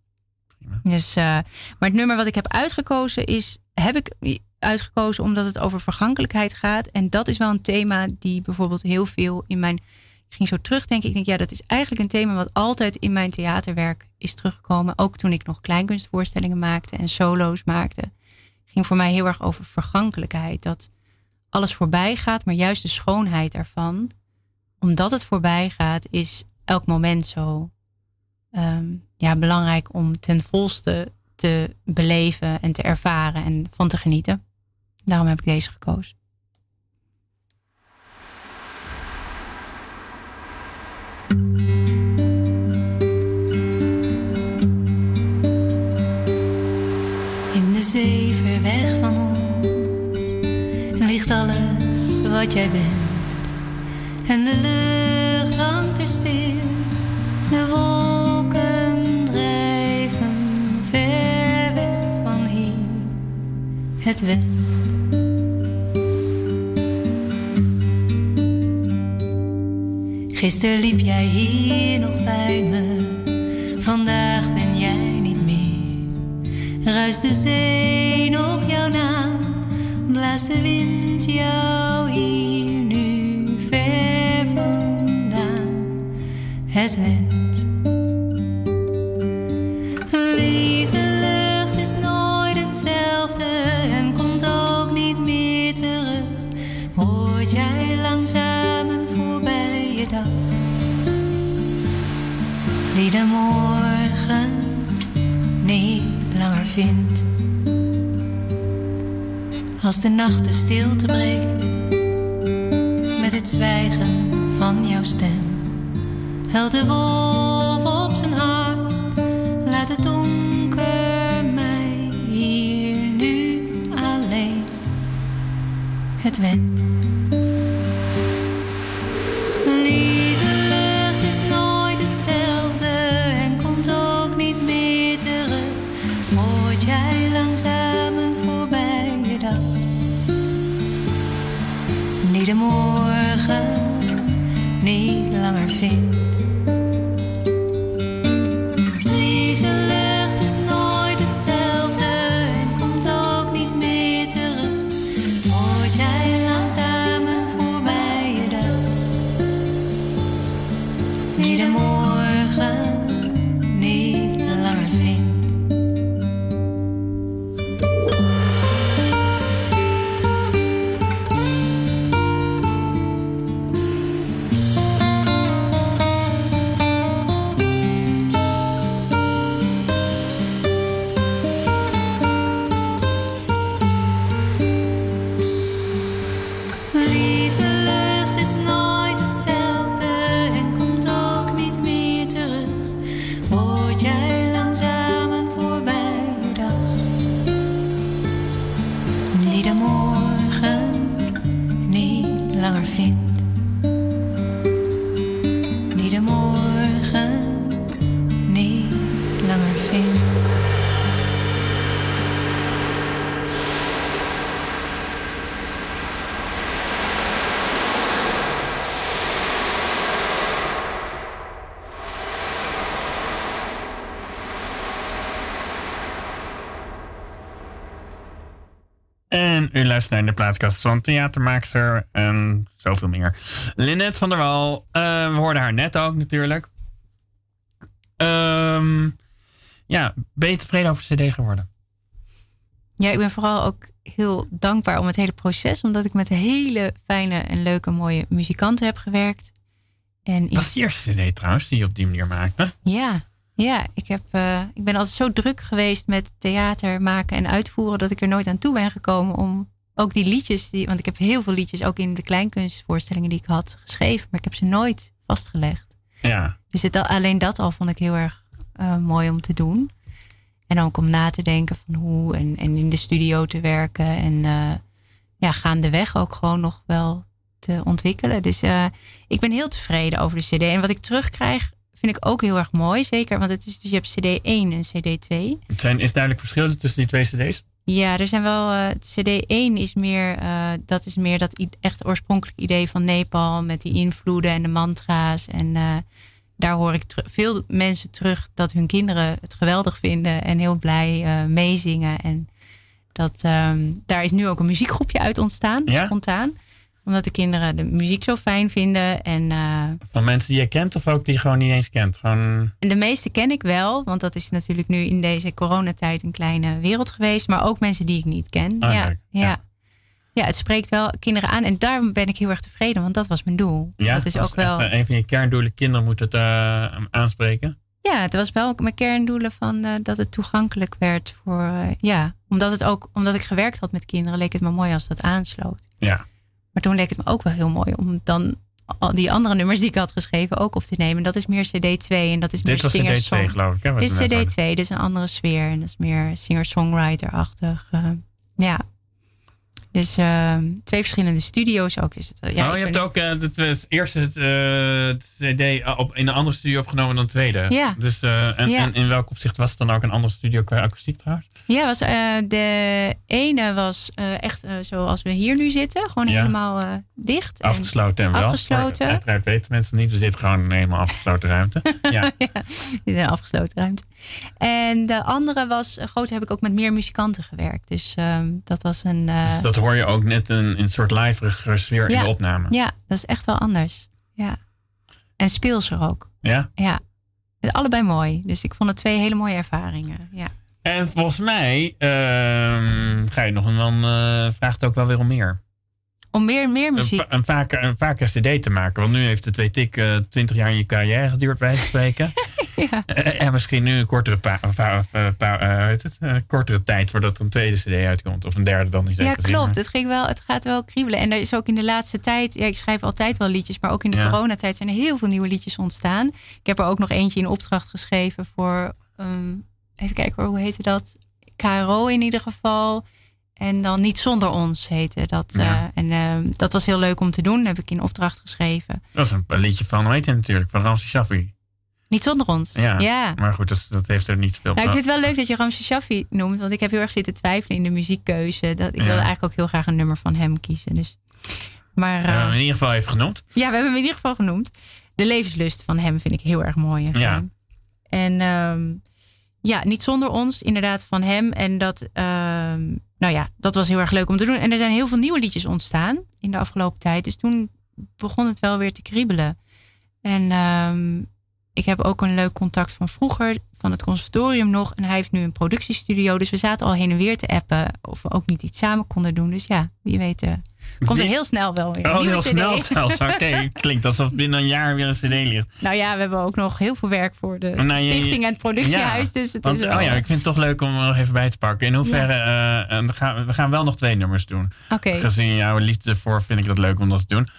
Dus, uh, maar het nummer wat ik heb uitgekozen is, heb ik uitgekozen omdat het over vergankelijkheid gaat. En dat is wel een thema die bijvoorbeeld heel veel in mijn. Ging zo terugdenken. Ik denk, ja, dat is eigenlijk een thema wat altijd in mijn theaterwerk is teruggekomen. Ook toen ik nog kleinkunstvoorstellingen maakte en solo's maakte. Ging voor mij heel erg over vergankelijkheid. Dat alles voorbij gaat, maar juist de schoonheid ervan. Omdat het voorbij gaat, is elk moment zo um, ja, belangrijk om ten volste te beleven en te ervaren en van te genieten. Daarom heb ik deze gekozen. Wat jij bent. En de lucht hangt er stil. De wolken drijven ver weg van hier. Het went. Gisteren liep jij hier nog bij me. Vandaag ben jij niet meer. Ruist de zee nog jouw naam? Blaast de wind jou Het went. Lucht is nooit hetzelfde en komt ook niet meer terug. Word jij langzaam een voorbij je dag? Die de morgen niet langer vindt. Als de nacht de stilte breekt met het zwijgen. Huilt de wolf op zijn hart, laat het donker mij hier nu alleen. Het went. Luistert naar de plaatkast van theatermaakster en zoveel meer. Lynette van der Wal. eh, we hoorden haar net ook natuurlijk. Ehm, ja, ben je tevreden over de CD geworden? Ja, ik ben vooral ook heel dankbaar om het hele proces, omdat ik met hele fijne en leuke, mooie muzikanten heb gewerkt. En is de eerste CD trouwens die je op die manier maakte. ja, ja ik, heb, eh, ik ben altijd zo druk geweest met theater maken en uitvoeren dat ik er nooit aan toe ben gekomen om ook die liedjes, die, want ik heb heel veel liedjes ook in de kleinkunstvoorstellingen die ik had geschreven, maar ik heb ze nooit vastgelegd. Ja. Dus het, alleen dat al vond ik heel erg uh, mooi om te doen. En ook om na te denken van hoe en, en in de studio te werken. En uh, ja, gaandeweg ook gewoon nog wel te ontwikkelen. Dus uh, ik ben heel tevreden over de CD. En wat ik terugkrijg, vind ik ook heel erg mooi. Zeker, want het is, dus je hebt CD 1 en CD 2. Het zijn, is duidelijk verschil tussen die twee CD's? Ja, er zijn wel. Uh, CD 1 is meer. Uh, dat is meer dat echt oorspronkelijk idee van Nepal. Met die invloeden en de mantra's. En uh, daar hoor ik veel mensen terug dat hun kinderen het geweldig vinden. En heel blij meezingen. En dat, um, daar is nu ook een muziekgroepje uit ontstaan. Ja? Spontaan omdat de kinderen de muziek zo fijn vinden. En, uh, Van mensen die je kent of ook die je gewoon niet eens kent? Gewoon... De meeste ken ik wel, want dat is natuurlijk nu in deze coronatijd een kleine wereld geweest. Maar ook mensen die ik niet ken. Oh, ja, ja, ja. ja. het spreekt wel kinderen aan. En daar ben ik heel erg tevreden, want dat was mijn doel. Ja, dat is ook wel. een van je kerndoelen, kinderen moeten het uh, aanspreken. Ja, het was wel mijn kerndoelen van uh, dat het toegankelijk werd voor. ja, omdat het ook, omdat ik gewerkt had met kinderen, leek het me mooi als dat aansloot. Ja. Maar toen leek het me ook wel heel mooi om dan al die andere nummers die ik had geschreven ook op te nemen. Dat is meer CD2 en dat is Dit meer singer-songwriter. CD2 geloof ik. Hè, Dit is CD2, dit is een andere sfeer en dat is meer singer-songwriter-achtig. Uh, ja. Dus uh, twee verschillende studio's ook. Dus het, ja, oh, je hebt ook uh, het, het eerste het, het CD op, in een andere studio opgenomen dan het tweede. Ja. Dus, en, ja. en in welk opzicht was het dan ook een andere studio qua akoestiek trouwens? Ja, was, de ene was echt zoals we hier nu zitten. Gewoon ja. helemaal dicht. Afgesloten en wel. Afgesloten. Uiteraard weten mensen niet. We zitten gewoon in een helemaal afgesloten ruimte. (laughs) Ja. ja, in een afgesloten ruimte. En de andere was, groot heb ik ook met meer muzikanten gewerkt. Dus um, dat was een... Dus dat hoor je ook net een, een soort live sfeer ja, in de opname. Ja, dat is echt wel anders. Ja. En speelser ook. Ja? Ja. Allebei mooi. Dus ik vond het twee hele mooie ervaringen. Ja. En volgens mij uh, ga je nog een, dan uh, vraagt ook wel weer om meer. Om meer en meer muziek. Een, een, vaker, een vaker CD te maken. Want nu heeft het, weet ik, uh, 20 jaar in je carrière geduurd, bij te spreken. (laughs) ja. En misschien nu een kortere, pa, pa, pa, het, kortere tijd voordat er een tweede CD uitkomt. Of een derde dan niet Ja, klopt. Het, ging wel, het gaat wel kriebelen. En er is ook in de laatste tijd, ja, ik schrijf altijd wel liedjes, maar ook in de ja. coronatijd zijn er heel veel nieuwe liedjes ontstaan. Ik heb er ook nog eentje in opdracht geschreven voor, um, even kijken hoor, hoe heette dat? KRO in ieder geval. En dan Niet Zonder Ons heette dat. Ja. Uh, en uh, dat was heel leuk om te doen. Dat heb ik in opdracht geschreven. Dat is een liedje van, hoe heet het natuurlijk, van Ramse Shaffi. Niet Zonder Ons? Ja. ja. Maar goed, dat, dat heeft er niet veel nou, Ik vind het wel leuk dat je Ramse Shaffi noemt. Want ik heb heel erg zitten twijfelen in de muziekkeuze. Dat, ik ja. wilde eigenlijk ook heel graag een nummer van hem kiezen. Dus, maar, uh, we hebben hem in ieder geval even genoemd. Ja, we hebben hem in ieder geval genoemd. De levenslust van hem vind ik heel erg mooi. En, ja. en um, ja, Niet Zonder Ons, inderdaad van hem. En dat... Um, nou ja, dat was heel erg leuk om te doen. En er zijn heel veel nieuwe liedjes ontstaan in de afgelopen tijd. Dus toen begon het wel weer te kriebelen. En um, ik heb ook een leuk contact van vroeger, van het conservatorium nog. En hij heeft nu een productiestudio. Dus we zaten al heen en weer te appen of we ook niet iets samen konden doen. Dus ja, wie weet, uh, komt er heel snel wel weer. Oh, heel CD. snel zelfs. (laughs) Oké, okay. klinkt alsof binnen een jaar weer een CD ligt. Nou ja, we hebben ook nog heel veel werk voor de nou, stichting en het productiehuis. Ja, dus het want, is oh ja, ik vind het toch leuk om er nog even bij te pakken. In hoeverre, ja. uh, we, gaan, we gaan wel nog twee nummers doen. Okay. Gezien jouw liefde voor vind ik dat leuk om dat te doen.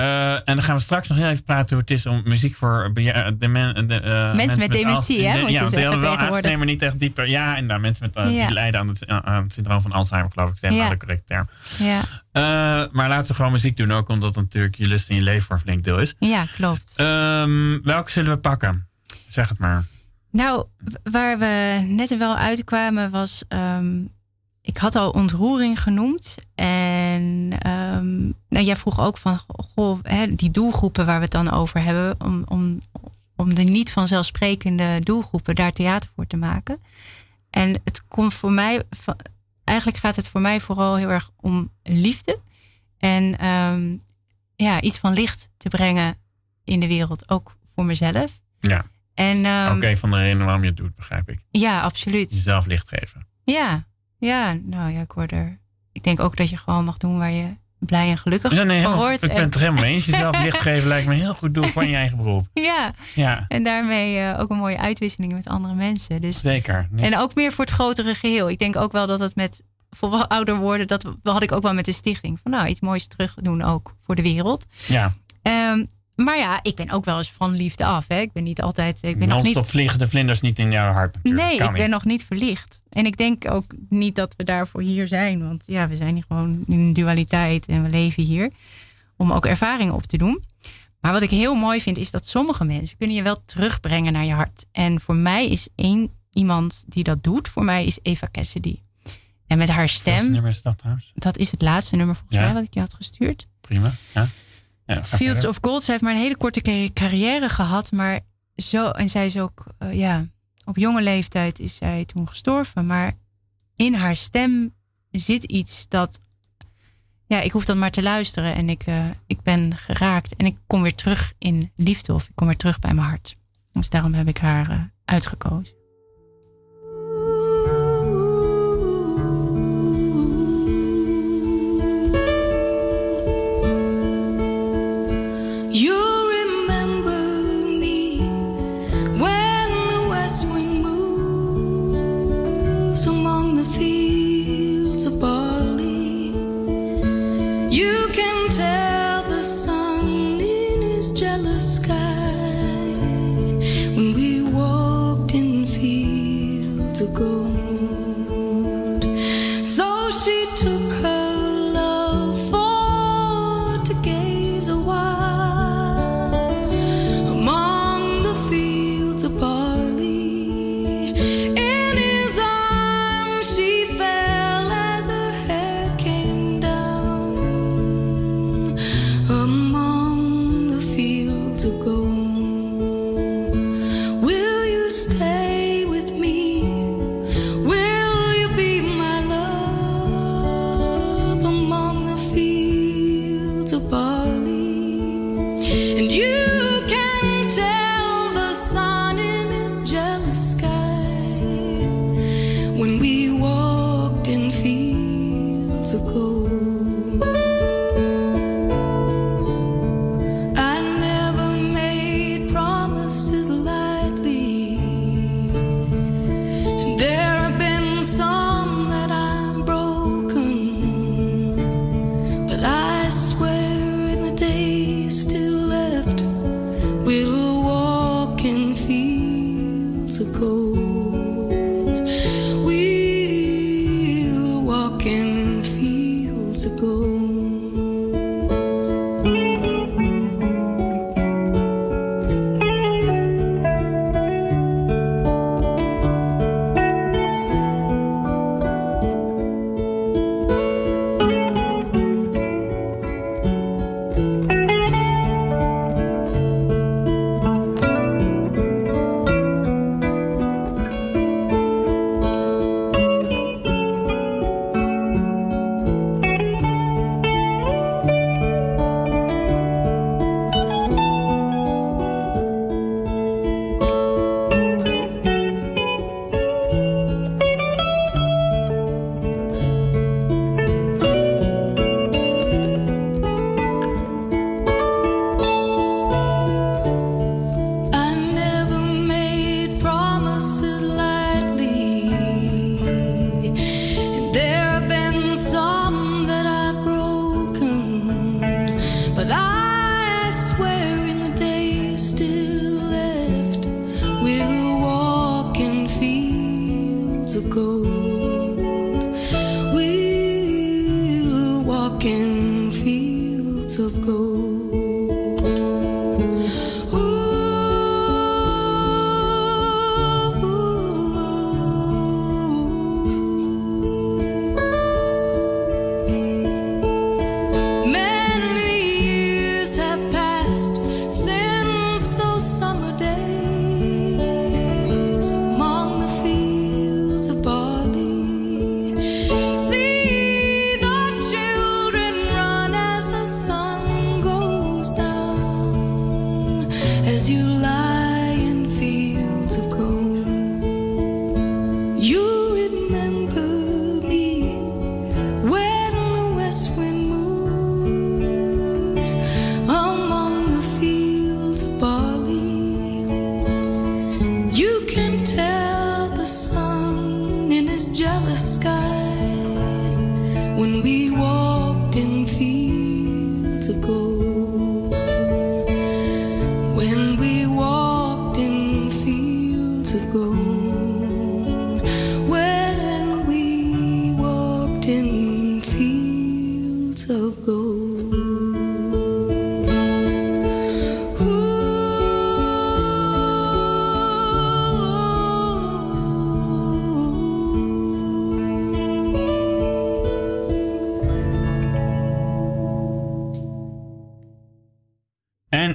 Uh, en dan gaan we straks nog heel even praten hoe het is om muziek voor de men, de, uh, mensen, met dementie, hè? Moet ja, zeggen, wel maar niet echt dieper. Ja, en daar mensen met, uh, ja. die lijden aan het, aan het syndroom van Alzheimer, geloof ik. Is ja. de correcte term. Ja. maar laten we gewoon muziek doen, ook omdat natuurlijk je lust in je leven voor een flink deel is. Ja, klopt. Um, welke zullen we pakken? Zeg het maar. Nou, waar we net wel uitkwamen was... Um, ik had al ontroering genoemd. En um, nou, jij vroeg ook van goh, hè, die doelgroepen waar we het dan over hebben. Om, om, om de niet vanzelfsprekende doelgroepen daar theater voor te maken. En het komt voor mij, eigenlijk gaat het voor mij vooral heel erg om liefde. En um, ja, iets van licht te brengen in de wereld, ook voor mezelf. Ja. En, um, Oké, okay, van de reden waarom je het doet, begrijp ik. Ja, absoluut. Jezelf licht geven. Ja, ja, nou ja, ik word er. Ik denk ook dat je gewoon mag doen waar je blij en gelukkig ja, nee, van wordt. Ik ben het er helemaal mee eens. Jezelf (laughs) licht geven lijkt me een heel goed doel van je eigen beroep. (laughs) Ja, ja. en daarmee uh, ook een mooie uitwisseling met andere mensen. Dus, Zeker. En ook meer voor het grotere geheel. Ik denk ook wel dat het met volwassen ouder worden, dat had ik ook wel met de stichting. Van nou, iets moois terug doen ook voor de wereld. Ja. Ehm, maar ja, ik ben ook wel eens van liefde af. Hè. Ik ben niet altijd. Ik ben nog niet. vliegen de vlinders niet in jouw hart. Nee, ik ben nog niet verlicht. En ik denk ook niet dat we daarvoor hier zijn. Want ja, we zijn hier gewoon in een dualiteit en we leven hier. Om ook ervaringen op te doen. Maar wat ik heel mooi vind, is dat sommige mensen kunnen je wel terugbrengen naar je hart. En voor mij is één iemand die dat doet, voor mij is Eva Cassidy. En met haar stem. nummer is dat? Dat is het laatste nummer volgens mij wat ik je had gestuurd. Prima. Ja. Fields of Gold. Zij heeft maar een hele korte carrière gehad. Maar zo, en zij is ook, uh, ja, op jonge leeftijd is zij toen gestorven. Maar in haar stem zit iets dat. Ja, ik hoef dan maar te luisteren en ik, uh, ik ben geraakt. En ik kom weer terug in liefde of ik kom weer terug bij mijn hart. Dus daarom heb ik haar uh, uitgekozen.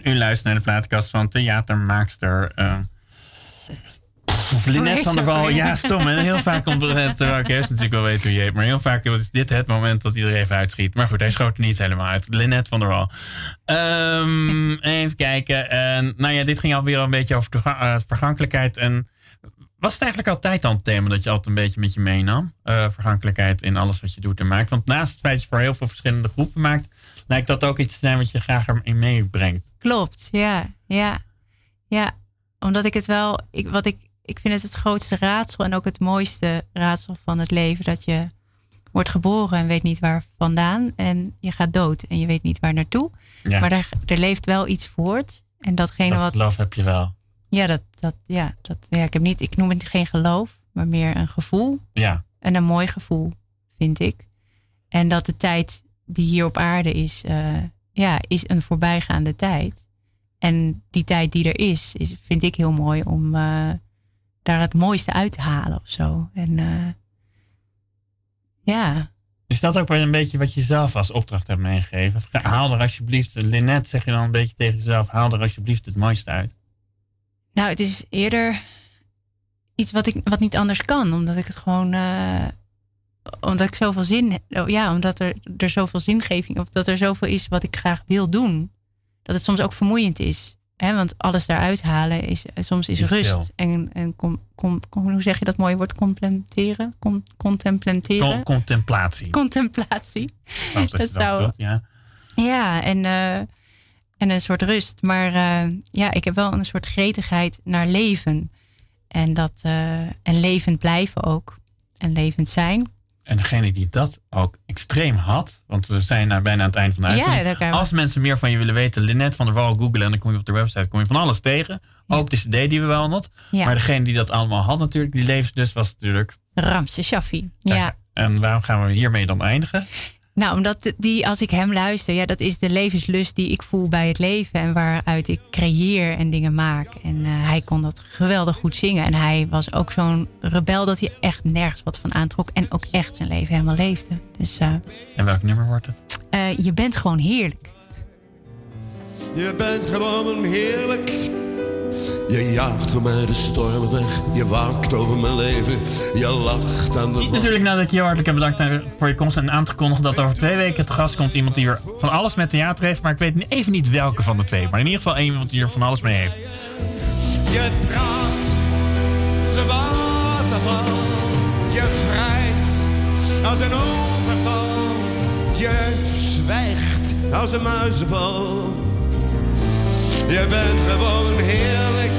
U luistert naar de plaatkast van theatermaakster... Uh, Linette van der Wal, ja, stom. En heel vaak komt het, terwijl ik eerst natuurlijk wel weet hoe je heet, maar heel vaak is dit het moment dat er even uitschiet. Maar goed, hij schoot er niet helemaal uit. Linette van der Wal. Um, even kijken. En, nou ja, dit ging alweer een beetje over uh, vergankelijkheid. En was het eigenlijk altijd al een thema dat je altijd een beetje met je meenam? Uh, vergankelijkheid in alles wat je doet en maakt. Want naast het feit dat je voor heel veel verschillende groepen maakt, lijkt dat ook iets te zijn wat je graag erin meebrengt. Klopt, ja. Ja, ja. omdat ik het wel, ik, wat ik ik vind het het grootste raadsel en ook het mooiste raadsel van het leven. Dat je wordt geboren en weet niet waar vandaan. En je gaat dood en je weet niet waar naartoe. Maar er, er leeft wel iets voort. En datgene dat wat. geloof heb je wel. Ja, dat, dat, ja, dat, ja, ik heb niet, ik noem het geen geloof, maar meer een gevoel. Ja. En een mooi gevoel, vind ik. En dat de tijd die hier op aarde is, uh, ja, is een voorbijgaande tijd. En die tijd die er is, is vind ik heel mooi om, uh, daar het mooiste uit te halen of zo. En uh, ja. Is dat ook wel een beetje wat je zelf als opdracht hebt meegegeven? Haal er alsjeblieft, Lynette zeg je dan een beetje tegen jezelf, haal er alsjeblieft het mooiste uit. Nou, het is eerder iets wat, ik, wat niet anders kan, omdat ik het gewoon, omdat ik zoveel zin, ja, omdat er, er zoveel zingeving, of dat er zoveel is wat ik graag wil doen, dat het soms ook vermoeiend is. Hè, want alles daaruit halen is soms is, rust. En, en com, com, hoe zeg je dat mooie woord? Contempleren? Con, contempleren? contemplatie. Contemplatie. Dat, dat zou. ja. ja, en, uh, en een soort rust. Maar uh, ja, ik heb wel een soort gretigheid naar leven. En, dat, uh, en levend blijven ook. En levend zijn. En degene die dat ook extreem had, want we zijn nou bijna aan het eind van de uitzending. Ja, Als mensen meer van je willen weten, Lynette van der Wal googlen en dan kom je op de website kom je van alles tegen. Ook de CD die we wel hadden. Maar degene die dat allemaal had natuurlijk, die levensdus was natuurlijk... Ramse Shaffi. Ja. En waarom gaan we hiermee dan eindigen? Nou, omdat die, als ik hem luister, ja, dat is de levenslust die ik voel bij het leven. En waaruit ik creëer en dingen maak. En uh, hij kon dat geweldig goed zingen. En hij was ook zo'n rebel dat hij echt nergens wat van aantrok. En ook echt zijn leven helemaal leefde. Dus, uh, en welk nummer wordt het? Uh, je bent gewoon heerlijk. Je bent gewoon heerlijk. Je jaagt voor mij de stormen weg. Je waakt over mijn leven. Je lacht aan de Niet natuurlijk nadat ik je hartelijk heb bedankt voor je komst en aangekondigd dat over twee weken het gast komt iemand die er van alles met theater heeft. Maar ik weet even niet welke van de twee. Maar in ieder geval iemand die er van alles mee heeft. Je praat, ze waterval. Je vrijt als een overval. Je zwijgt als een muizenval. Je bent gewoon heerlijk.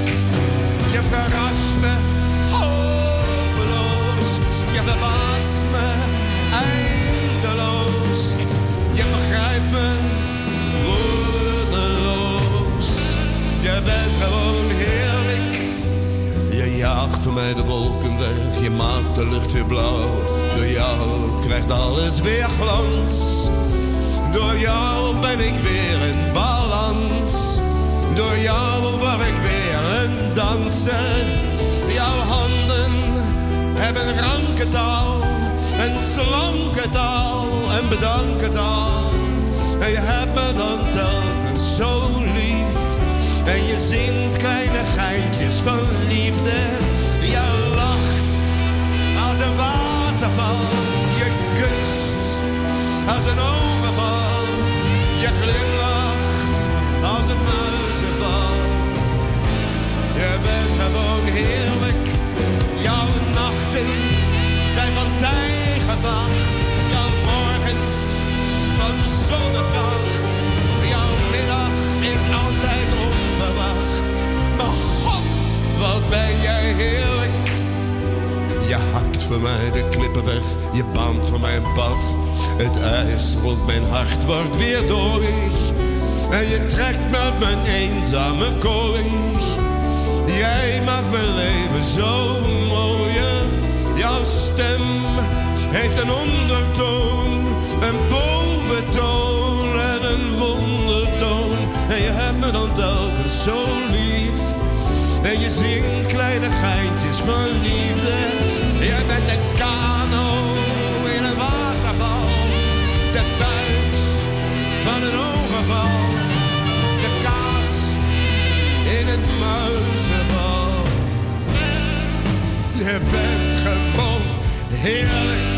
Je verrast me hopeloos. Je verbaast me eindeloos. Je begrijpt me woordeloos. Je bent gewoon heerlijk. Je jaagt mij de wolken weg. Je maakt de lucht weer blauw. Door jou krijgt alles weer glans. Door jou ben ik weer in balans. Door jou word ik weer een danser. Jouw handen hebben ranke taal, en slanke taal en bedanken taal. En je hebt me dan telkens zo lief. En je zingt kleine geintjes van liefde. Je lacht als een waterval. Je kust als een overval. Je glimlacht als een muizenval. Heerlijk. Jouw nachten zijn van tijgervacht. Jouw morgens van zonnevacht. Jouw middag is altijd onverwacht. Maar god, wat ben jij heerlijk. Je hakt voor mij de klippen weg, je baant voor mijn pad. Het ijs rond mijn hart wordt weer dooi. En je trekt met mijn eenzame kooi. Jij maakt mijn leven zo mooier. Jouw stem heeft een ondertoon, een boventoon en een wondertoon. En je hebt me dan telkens zo lief. En je zingt kleine geintjes van liefde. Je bent een kano in een waterval. De buis van een overval. De kaas je bent gewoon heerlijk.